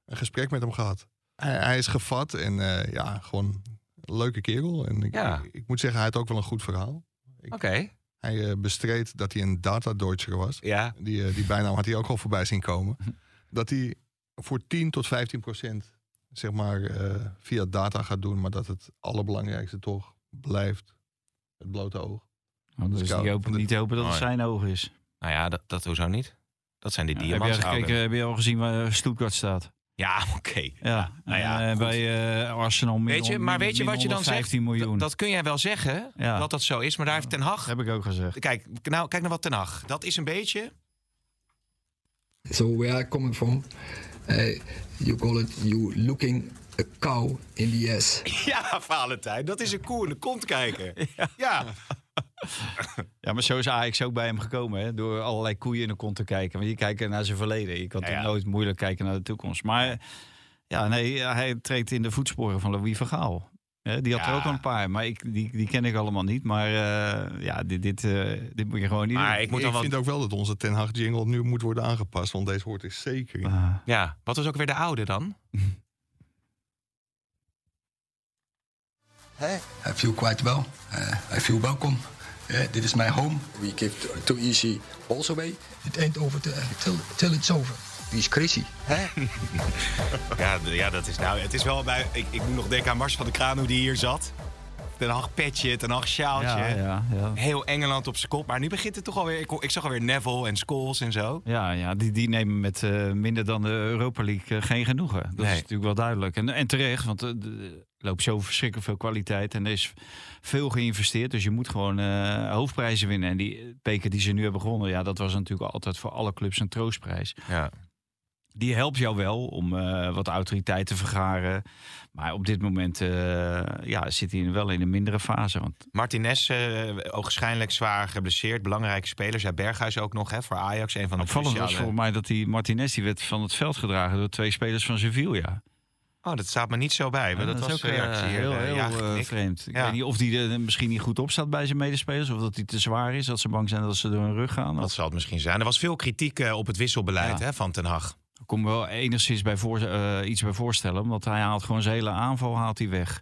een gesprek met hem gehad. Hij, hij is gevat en ja, gewoon een leuke kerel. En ik, ja. ik, ik, moet zeggen, hij had ook wel een goed verhaal. Oké. Hij uh, bestreed dat hij een data-deutscher was. Ja. Die, uh, die bijnaam had hij ook al voorbij zien komen. [LAUGHS] dat hij voor 10 tot 15 procent zeg maar, uh, via data gaat doen. Maar dat het allerbelangrijkste toch blijft het blote oog. Oh, dus die hopen, niet hopen dat het oh, zijn oog is. Nou ja, dat, dat hoezo niet? Dat zijn die ja, diamanten. Heb, heb je al gezien waar Stuttgart staat? Ja, [LAUGHS] oké. Ja, nou ja, uh, bij uh, Arsenal weet je, Maar weet je wat je dan zegt? Miljoen. Dat kun jij wel zeggen, ja. dat dat zo is. Maar daar heeft Ten Hag... heb ik ook gezegd. Kijk, nou, kijk naar wat Ten Hag. Dat is een beetje... So where I coming from, uh, you call it you looking a cow in the ass. [LAUGHS] Ja, Valentijn, dat is een koe in de kont kijken. [LAUGHS] ja. ja. Ja, maar zo is Ajax ook bij hem gekomen. Hè? Door allerlei koeien in de kont te kijken. Want je kijkt naar zijn verleden. Je kan ja, nooit moeilijk kijken naar de toekomst. Maar ja, nee, hij treedt in de voetsporen van Louis van Gaal. die had er ook al een paar, maar ik, die, die ken ik allemaal niet. Maar uh, ja, dit, dit, uh, dit moet je gewoon niet maar doen. Ik, moet ik vind ook wel dat onze Ten Hag jingle nu moet worden aangepast. Want deze hoort is zeker. Uh. Ja, wat was ook weer de oude dan? [LAUGHS] I feel quite well. Uh, I feel welcome. Uh, this is my home. We give too easy balls away. It ain't over till, till, till it's over. Wie is crazy? [LAUGHS] Ja, ja, dat is nou. Het is wel bij. Ik, ik moet nog denken aan Mars van de Kraan hoe die hier zat. Ten Hag petje, ten Hag sjaaltje. Ja, ja, ja. Heel Engeland op zijn kop. Maar nu begint het toch alweer. Ik, ik zag alweer Neville en Scholes en zo. Ja, ja die, die nemen met eh, minder dan de Europa League eh, geen genoegen. Dat Nee. is natuurlijk wel duidelijk. En, en terecht, want eh, de- loopt zo verschrikkelijk veel kwaliteit. En er is veel geïnvesteerd. Dus je moet gewoon eh, hoofdprijzen winnen. En die beker die ze nu hebben gewonnen, ja, dat was natuurlijk altijd voor alle clubs een troostprijs. Ja. Die helpt jou wel om eh, wat autoriteit te vergaren. Maar op dit moment eh, ja, zit hij wel in een mindere fase. Want Martinez, eh ogenschijnlijk zwaar geblesseerd. Belangrijke speler. Zij Berghuis ook nog hè, voor Ajax. Een van de opvallend was cruciale... voor mij dat die Martinez die werd van het veld gedragen door twee spelers van Sevilla. Oh, dat staat me niet zo bij. Maar Ja, dat, was ook eh, hier, heel, eh, heel ja, eh, vreemd. Ik Ja. weet niet of die er misschien niet goed op staat bij zijn medespelers. Of dat hij te zwaar is. Dat ze bang zijn dat ze door hun rug gaan. Dat Of, zal het misschien zijn. Er was veel kritiek op het wisselbeleid hè, van Ten Hag. ik kon me wel enigszins bij voor, iets bij voorstellen. Omdat hij haalt gewoon zijn hele aanval haalt hij weg.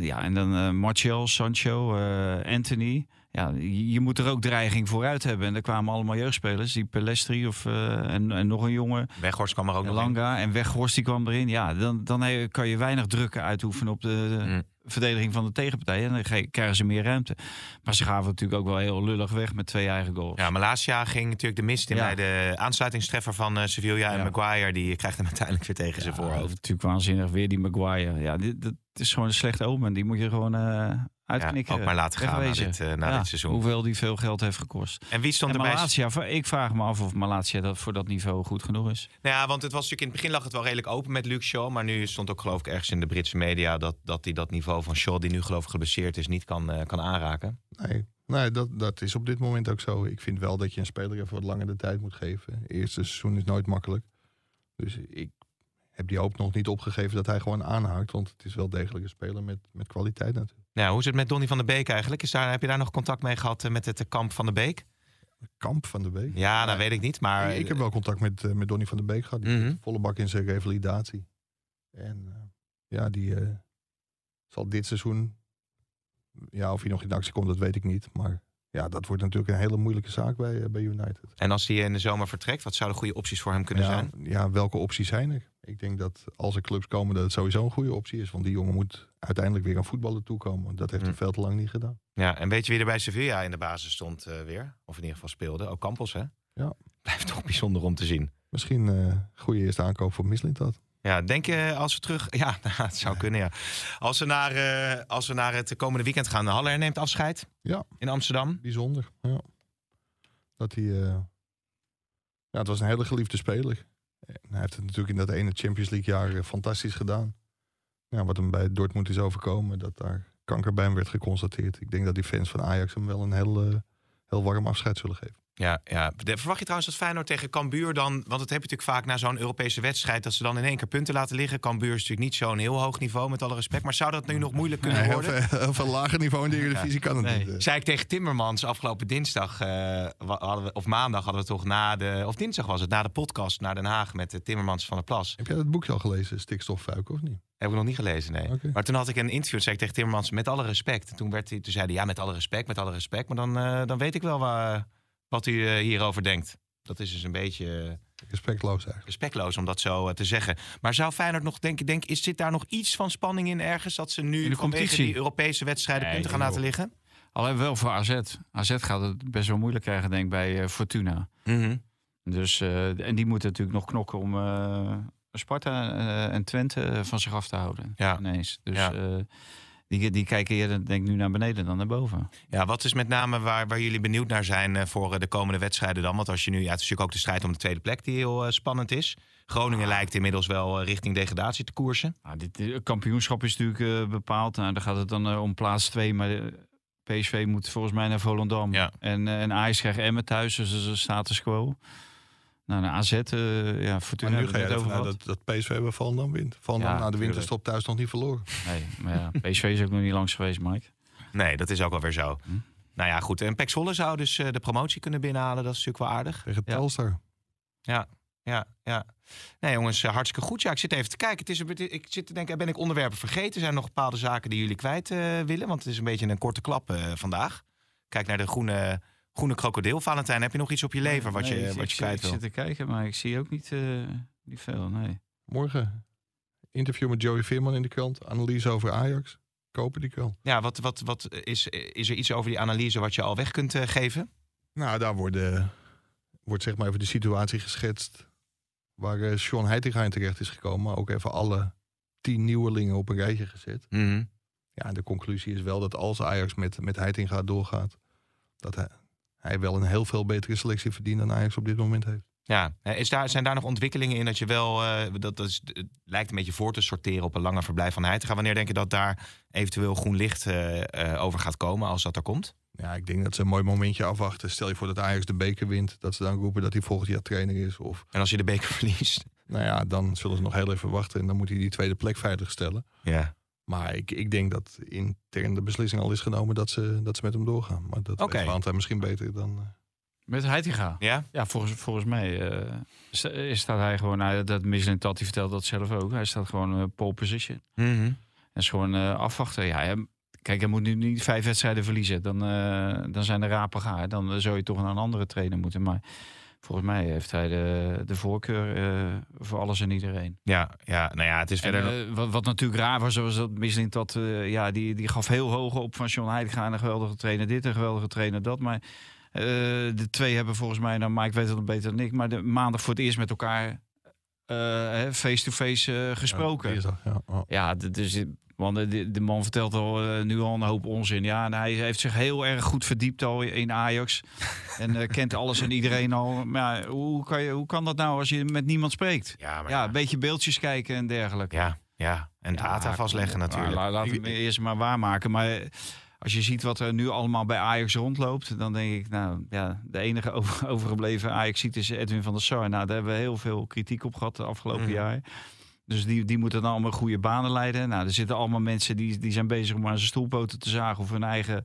Ja, en dan eh Martial, Sancho, Anthony. Ja, je, moet er ook dreiging vooruit hebben. En er kwamen allemaal jeugdspelers. Die Pelestri of, eh, en, en nog een jongen. Weghorst kwam er ook nog in. Langa en Weghorst die kwam erin. Ja, dan, dan kan je weinig druk uitoefenen op de Mm. verdediging van de tegenpartij. En dan ge- krijgen ze meer ruimte. Maar ze gaven natuurlijk ook wel heel lullig weg met twee eigen goals. Ja, Malasia ging natuurlijk de mist in Ja. bij de aansluitingstreffer van eh, Sevilla. En Ja. Maguire die krijgt hem uiteindelijk weer tegen zijn Ja, dat is voorhoofd. natuurlijk waanzinnig. Weer die Maguire. Ja, dit, dat is gewoon een slecht omen. Die moet je gewoon eh uitknikken. ook maar laten gaan na dit, eh, na Ja, dit seizoen. Hoeveel die veel geld heeft gekost. En wie stond En er bij? Malatia, ik vraag me af of Malatia dat voor dat niveau goed genoeg is. Nou ja, want het was natuurlijk in het begin lag het wel redelijk open met Luke Shaw. Maar nu stond ook geloof ik ergens in de Britse media dat, dat hij dat niveau van Shaw, die nu geloof ik geblesseerd is, niet kan, eh, kan aanraken. Nee, nee dat, dat is op dit moment ook zo. Ik vind wel dat je een speler even wat langer de tijd moet geven. Eerste seizoen is nooit makkelijk. Dus ik heb die hoop nog niet opgegeven dat hij gewoon aanhaakt. Want het is wel degelijk een speler met, met kwaliteit natuurlijk. Nou, hoe is het met Donny van der Beek eigenlijk? Is daar, heb je daar nog contact mee gehad eh, met het eh, kamp van de Beek? Kamp van de Beek. Ja, dat weet ik niet. Maar ik heb wel contact met, eh, met Donny van der Beek gehad. Die zit volle bak in zijn revalidatie. En ja, die zal dit seizoen... Ja, of hij nog in actie komt, dat weet ik niet. Maar ja, dat wordt natuurlijk een hele moeilijke zaak bij, eh, bij United. En als hij in de zomer vertrekt, wat zouden goede opties voor hem kunnen ja, zijn? Ja, welke opties zijn er? Ik denk dat als er clubs komen, dat het sowieso een goede optie is. Want die jongen moet uiteindelijk weer aan voetballen toekomen. Dat heeft hij Mm. veel te lang niet gedaan. Ja, en weet je wie er bij Sevilla in de basis stond eh, weer? Of in ieder geval speelde? Ook Campos, hè? Ja. [LAUGHS] Blijft toch bijzonder om te zien. Misschien eh goede eerste aankoop voor Mislintat. Ja, denk je als we terug... [LAUGHS] Ja, [LAUGHS] het zou kunnen, ja. Als we naar, eh, als we naar het komende weekend gaan. Haller neemt afscheid Ja, in Amsterdam. bijzonder. Ja. Dat hij... eh, Ja, het was een hele geliefde speler. En hij heeft het natuurlijk in dat ene Champions League jaar eh, fantastisch gedaan. Ja, wat hem bij Dortmund is overkomen, dat daar kanker bij hem werd geconstateerd. Ik denk dat die fans van Ajax hem wel een heel, heel warm afscheid zullen geven. Ja, ja. De- Verwacht je trouwens dat Feyenoord tegen Cambuur dan... Want dat heb je natuurlijk vaak na zo'n Europese wedstrijd... dat ze dan in één keer punten laten liggen. Cambuur is natuurlijk niet zo'n heel hoog niveau, met alle respect. Maar zou dat nu nog moeilijk kunnen Nee, heel, worden? veel, heel veel lager niveau in de [LAUGHS] Eredivisie kan het Nee. niet. eh. Zei ik tegen Timmermans afgelopen dinsdag, eh, we, of maandag hadden we toch na de, of dinsdag was het, na de podcast naar Den Haag met de Timmermans van der Plas. Heb jij dat boekje al gelezen, Stikstoffuik, of niet? Heb ik nog niet gelezen, nee. Maar toen had ik een interview, zei ik tegen Timmermans, met alle respect. En toen, werd hij, toen zei hij, ja, met alle respect, met alle respect. Maar dan, eh, dan weet ik wel waar, wat u eh, hierover denkt. Dat is dus een beetje eh, Respectloos eigenlijk. respectloos om dat zo eh, te zeggen. Maar zou Feyenoord nog denken, denk, is, zit daar nog iets van spanning in ergens? Dat ze In nu de vanwege competitie? die Europese wedstrijden Nee, punten gaan laten liggen? Alleen wel voor AZ. AZ gaat het best wel moeilijk krijgen, denk ik, bij Fortuna. Mhm. Dus, eh, en die moeten natuurlijk nog knokken om eh, Sparta en Twente van zich af te houden. Ja. Ineens. Dus Ja. Die, die kijken eerder denk ik nu naar beneden dan naar boven. Ja, wat is met name waar, waar jullie benieuwd naar zijn eh, voor eh, de komende wedstrijden dan? Want als je nu, ja, het is natuurlijk ook de strijd om de tweede plek die heel eh, spannend is. Groningen Ah. lijkt inmiddels wel richting degradatie te koersen. Nou, dit kampioenschap is natuurlijk bepaald. Nou, dan gaat het dan om plaats 2. Maar PSV moet volgens mij naar Volendam. Ja. En, en Ajax krijgt Emmen thuis, dus dat is een status quo. Nou, naar AZ, eh ja, Fortuna Maar nu ga je over dat, dat PSV bij Volendam wint. Volendam Ja, na de tuurlijk. winterstop thuis nog niet verloren. Nee, maar ja, [LAUGHS] PSV is ook nog niet langs geweest, Mike. Nee, dat is ook alweer zo. Hm. Nou ja, goed. En Pek Zwolle zou dus eh, de promotie kunnen binnenhalen. Dat is natuurlijk wel aardig. Tegen Ja. Telstar. Ja, ja, ja. Nee, jongens, eh, hartstikke goed. Ja, ik zit even te kijken. Het is, een beetje- ik zit te denken, ben ik onderwerpen vergeten? Zijn er nog bepaalde zaken die jullie kwijt eh, willen? Want het is een beetje een korte klap eh, vandaag. Kijk naar de groene, groene krokodil. Valentijn, heb je nog iets op je lever wat Nee, je, ik- wat ik je zit- kwijt Ik wil? zit te kijken, maar ik zie ook niet, eh, niet veel, nee. Morgen interview met Joey Veerman in de krant. Analyse over Ajax. Kopen die krant. Ja, wat, wat, wat is, is er iets over die analyse wat je al weg kunt eh, geven? Nou, daar worden, wordt zeg maar even de situatie geschetst. Waar eh, Sean Heitinga in terecht is gekomen. Maar ook even alle tien nieuwelingen op een rijtje gezet. Mhm. Ja, de conclusie is wel dat als Ajax met, met Heitinga doorgaat. Dat hij, hij wel een heel veel betere selectie verdient dan Ajax op dit moment heeft. Ja, is daar, zijn daar nog ontwikkelingen in dat je wel, eh, dat, dat is, het lijkt een beetje voor te sorteren op een langer verblijf van Heitinga. Wanneer denk je dat daar eventueel groen licht eh, eh, over gaat komen als dat er komt? Ja, ik denk dat ze een mooi momentje afwachten. Stel je voor dat Ajax de beker wint. Dat ze dan roepen dat hij volgend jaar trainer is. Of En als je de beker [LAUGHS] verliest? nou ja, dan zullen ze nog heel even wachten. En dan moet hij die tweede plek veiligstellen. Ja. Maar ik, ik denk dat intern de beslissing al is genomen dat ze, dat ze met hem doorgaan. Maar dat Oké. weet Valentijn misschien beter dan... eh, Met Heitinga? Ja? Ja, volgens, volgens mij eh, staat hij gewoon... Nou, dat Michelin Tat, die vertelt dat zelf ook. Hij staat gewoon eh, pole position. Mhm. En is gewoon eh, afwachten. Ja, hij- kijk, hij moet nu niet vijf wedstrijden verliezen. Dan, eh, dan zijn de rapen gaar. Dan zou je toch naar een andere trainer moeten. Maar volgens mij heeft hij de, de voorkeur eh, voor alles en iedereen. Ja, ja, nou ja, het is En, verder... eh, wat, wat natuurlijk raar was, was dat Michelin dat, eh, ja, die, die gaf heel hoog op van John Heitinga een geweldige trainer dit, een geweldige trainer dat. Maar de twee hebben volgens mij, nou, Mike weet het beter dan ik, maar de maandag voor het eerst met elkaar face-to-face gesproken. ja, oh. Ja, dus, want de, de- man vertelt al eh, nu al een hoop onzin. Ja, en hij heeft zich heel erg goed verdiept al in Ajax. [LAUGHS] en eh, kent alles en iedereen al. Maar ja, hoe, kan je, hoe kan dat nou als je met niemand spreekt? ja, maar Ja, een beetje beeldjes kijken en dergelijke. ja, ja. En data Ja, vastleggen op. natuurlijk. Maar la- laat hem eerst maar waarmaken. Maar eh, als je ziet wat er nu allemaal bij Ajax rondloopt, dan denk ik, nou ja, de enige over- [LAUGHS] overgebleven ajax is Edwin van der Sar. Nou, daar hebben we heel veel kritiek op gehad de afgelopen Mhm. jaar. Dus die, die moeten dan allemaal goede banen leiden. Nou, er zitten allemaal mensen die, die zijn bezig om aan zijn stoelpoten te zagen of hun eigen,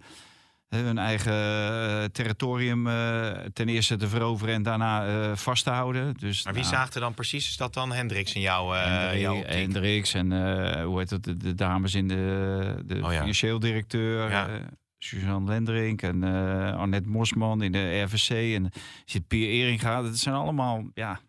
hun eigen eh, territorium eh, ten eerste te veroveren en daarna eh, vast te houden. Dus, Maar wie nou, zaagt er dan precies? Is dat dan Hendricks in jouw, eh Hendrik- jouw? Hendricks en hoe heet het, de, de dames in de, de Oh ja. financieel directeur. Ja. Suzanne Lendrink en Annette Mosman in de RVC. En zit Pier Eringa. Dat zijn allemaal, ja...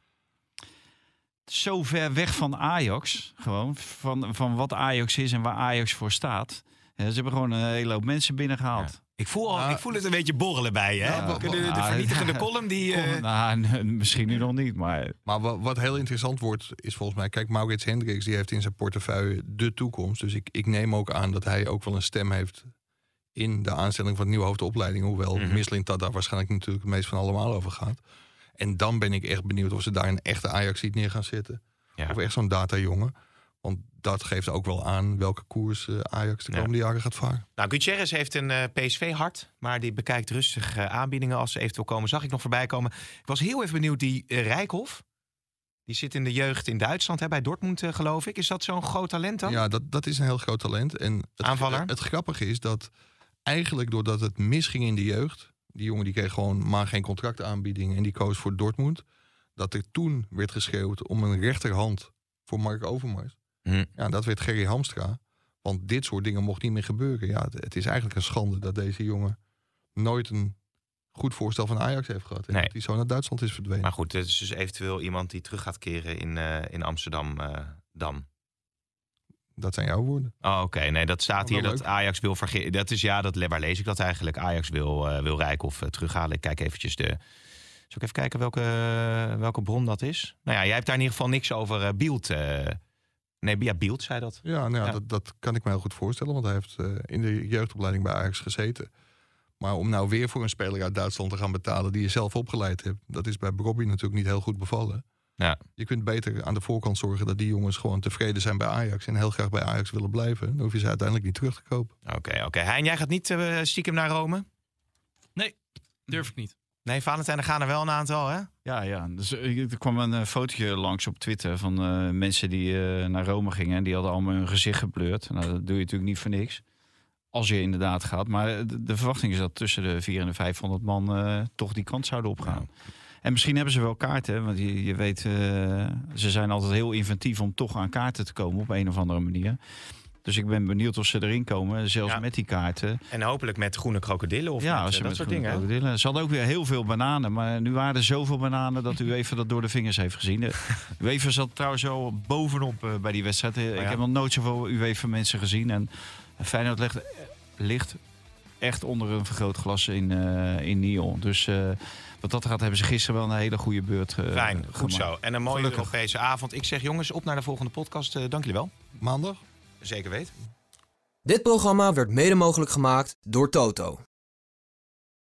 Zo ver weg van Ajax, gewoon. Van, van wat Ajax is en waar Ajax voor staat. Ja, ze hebben gewoon een hele hoop mensen binnengehaald. Ik voel, al, Nou, ik voel het een beetje borrelen bij je. Ja, de, ja, vernietigende column die... eh, Nou, misschien nu nog niet, maar... Maar wa- wat heel interessant wordt, is volgens mij... Kijk, Maurits Hendricks die heeft in zijn portefeuille de toekomst. Dus ik, ik neem ook aan dat hij ook wel een stem heeft... in de aanstelling van het nieuwe hoofdopleiding. Hoewel mm daar waarschijnlijk natuurlijk het meest van allemaal over gaat. En dan ben ik echt benieuwd of ze daar een echte ajax neer gaan zetten. Ja. Of echt zo'n data-jongen. Want dat geeft ook wel aan welke koers eh, Ajax de Ja. komende jaren gaat varen. Nou, Gutierrez heeft een eh, PSV-hart, maar die bekijkt rustig eh, aanbiedingen als ze eventueel komen. Zag ik nog voorbij komen. Ik was heel even benieuwd, die Rijkhoff, die zit in de jeugd in Duitsland, hè, bij Dortmund geloof ik. Is dat zo'n groot talent dan? Ja, dat, dat is een heel groot talent. En het, Aanvaller? Het, grappige is dat eigenlijk doordat het misging in de jeugd... die jongen die kreeg gewoon maar geen contractaanbieding... en die koos voor Dortmund... dat er toen werd geschreeuwd om een rechterhand voor Mark Overmars. Hm. Ja, dat werd Gerry Hamstra. Want dit soort dingen mocht niet meer gebeuren. Ja, het, het is eigenlijk een schande dat deze jongen... nooit een goed voorstel van Ajax heeft gehad. En Nee. dat hij zo naar Duitsland is verdwenen. Maar goed, het is dus eventueel iemand die terug gaat keren in, eh, in Amsterdam eh, dan. Dat zijn jouw woorden. Oh, oké. Nee, dat staat Oh, hier dat. Ajax wil vergeten. Dat is ja, dat, waar lees ik dat eigenlijk? Ajax wil, eh wil Rijkhoff eh, terughalen. Ik kijk eventjes de... Zal ik even kijken welke, welke bron dat is? Nou ja, jij hebt daar in ieder geval niks over eh Bielt. nee, ja, Bielt zei dat. Ja, nou ja, Ja. Dat, dat kan ik me heel goed voorstellen, want hij heeft in de jeugdopleiding bij Ajax gezeten. Maar om nou weer voor een speler uit Duitsland te gaan betalen die je zelf opgeleid hebt, dat is bij Bobby natuurlijk niet heel goed bevallen. Ja. Je kunt beter aan de voorkant zorgen dat die jongens gewoon tevreden zijn bij Ajax en heel graag bij Ajax willen blijven. Dan hoef je ze uiteindelijk niet terug te kopen. Oké, oké. Hein, jij gaat niet eh, stiekem naar Rome? Durf ik niet. Nee, Valentijn, er gaan er wel een aantal, hè? Ja, ja. Dus, eh, er kwam een eh, fotootje langs op Twitter van eh, mensen die eh, naar Rome gingen. En die hadden allemaal hun gezicht gebleurd. Nou, dat doe je natuurlijk niet voor niks. Als je inderdaad gaat. Maar de, de verwachting is dat tussen de 400 en de 500 man eh, toch die kant zouden opgaan. En misschien hebben ze wel kaarten, want je, je weet, eh, ze zijn altijd heel inventief om toch aan kaarten te komen op een of andere manier. Dus ik ben benieuwd of ze erin komen, zelfs Ja. met die kaarten. En hopelijk met groene krokodillen of ja, met, eh, je dat met soort groene dingen. krokodillen. Ze hadden ook weer heel veel bananen, maar nu waren er zoveel bananen dat u even dat door de vingers heeft gezien. De [LAUGHS] UEFA zat trouwens zo bovenop eh, bij die wedstrijd. Ja. Ik heb nog nooit zoveel UEFA mensen gezien. En Feyenoord ligt, ligt echt onder een vergrootglas in, in Nyon. Dus eh, wat dat gaat, hebben ze gisteren wel een hele goede beurt eh, Fijn, goed gemaakt. zo. En een mooie Gelukkig. Europese avond. Ik zeg jongens, op naar de volgende podcast. Eh, dank jullie wel. Maandag? Zeker weten. Dit programma werd mede mogelijk gemaakt door Toto.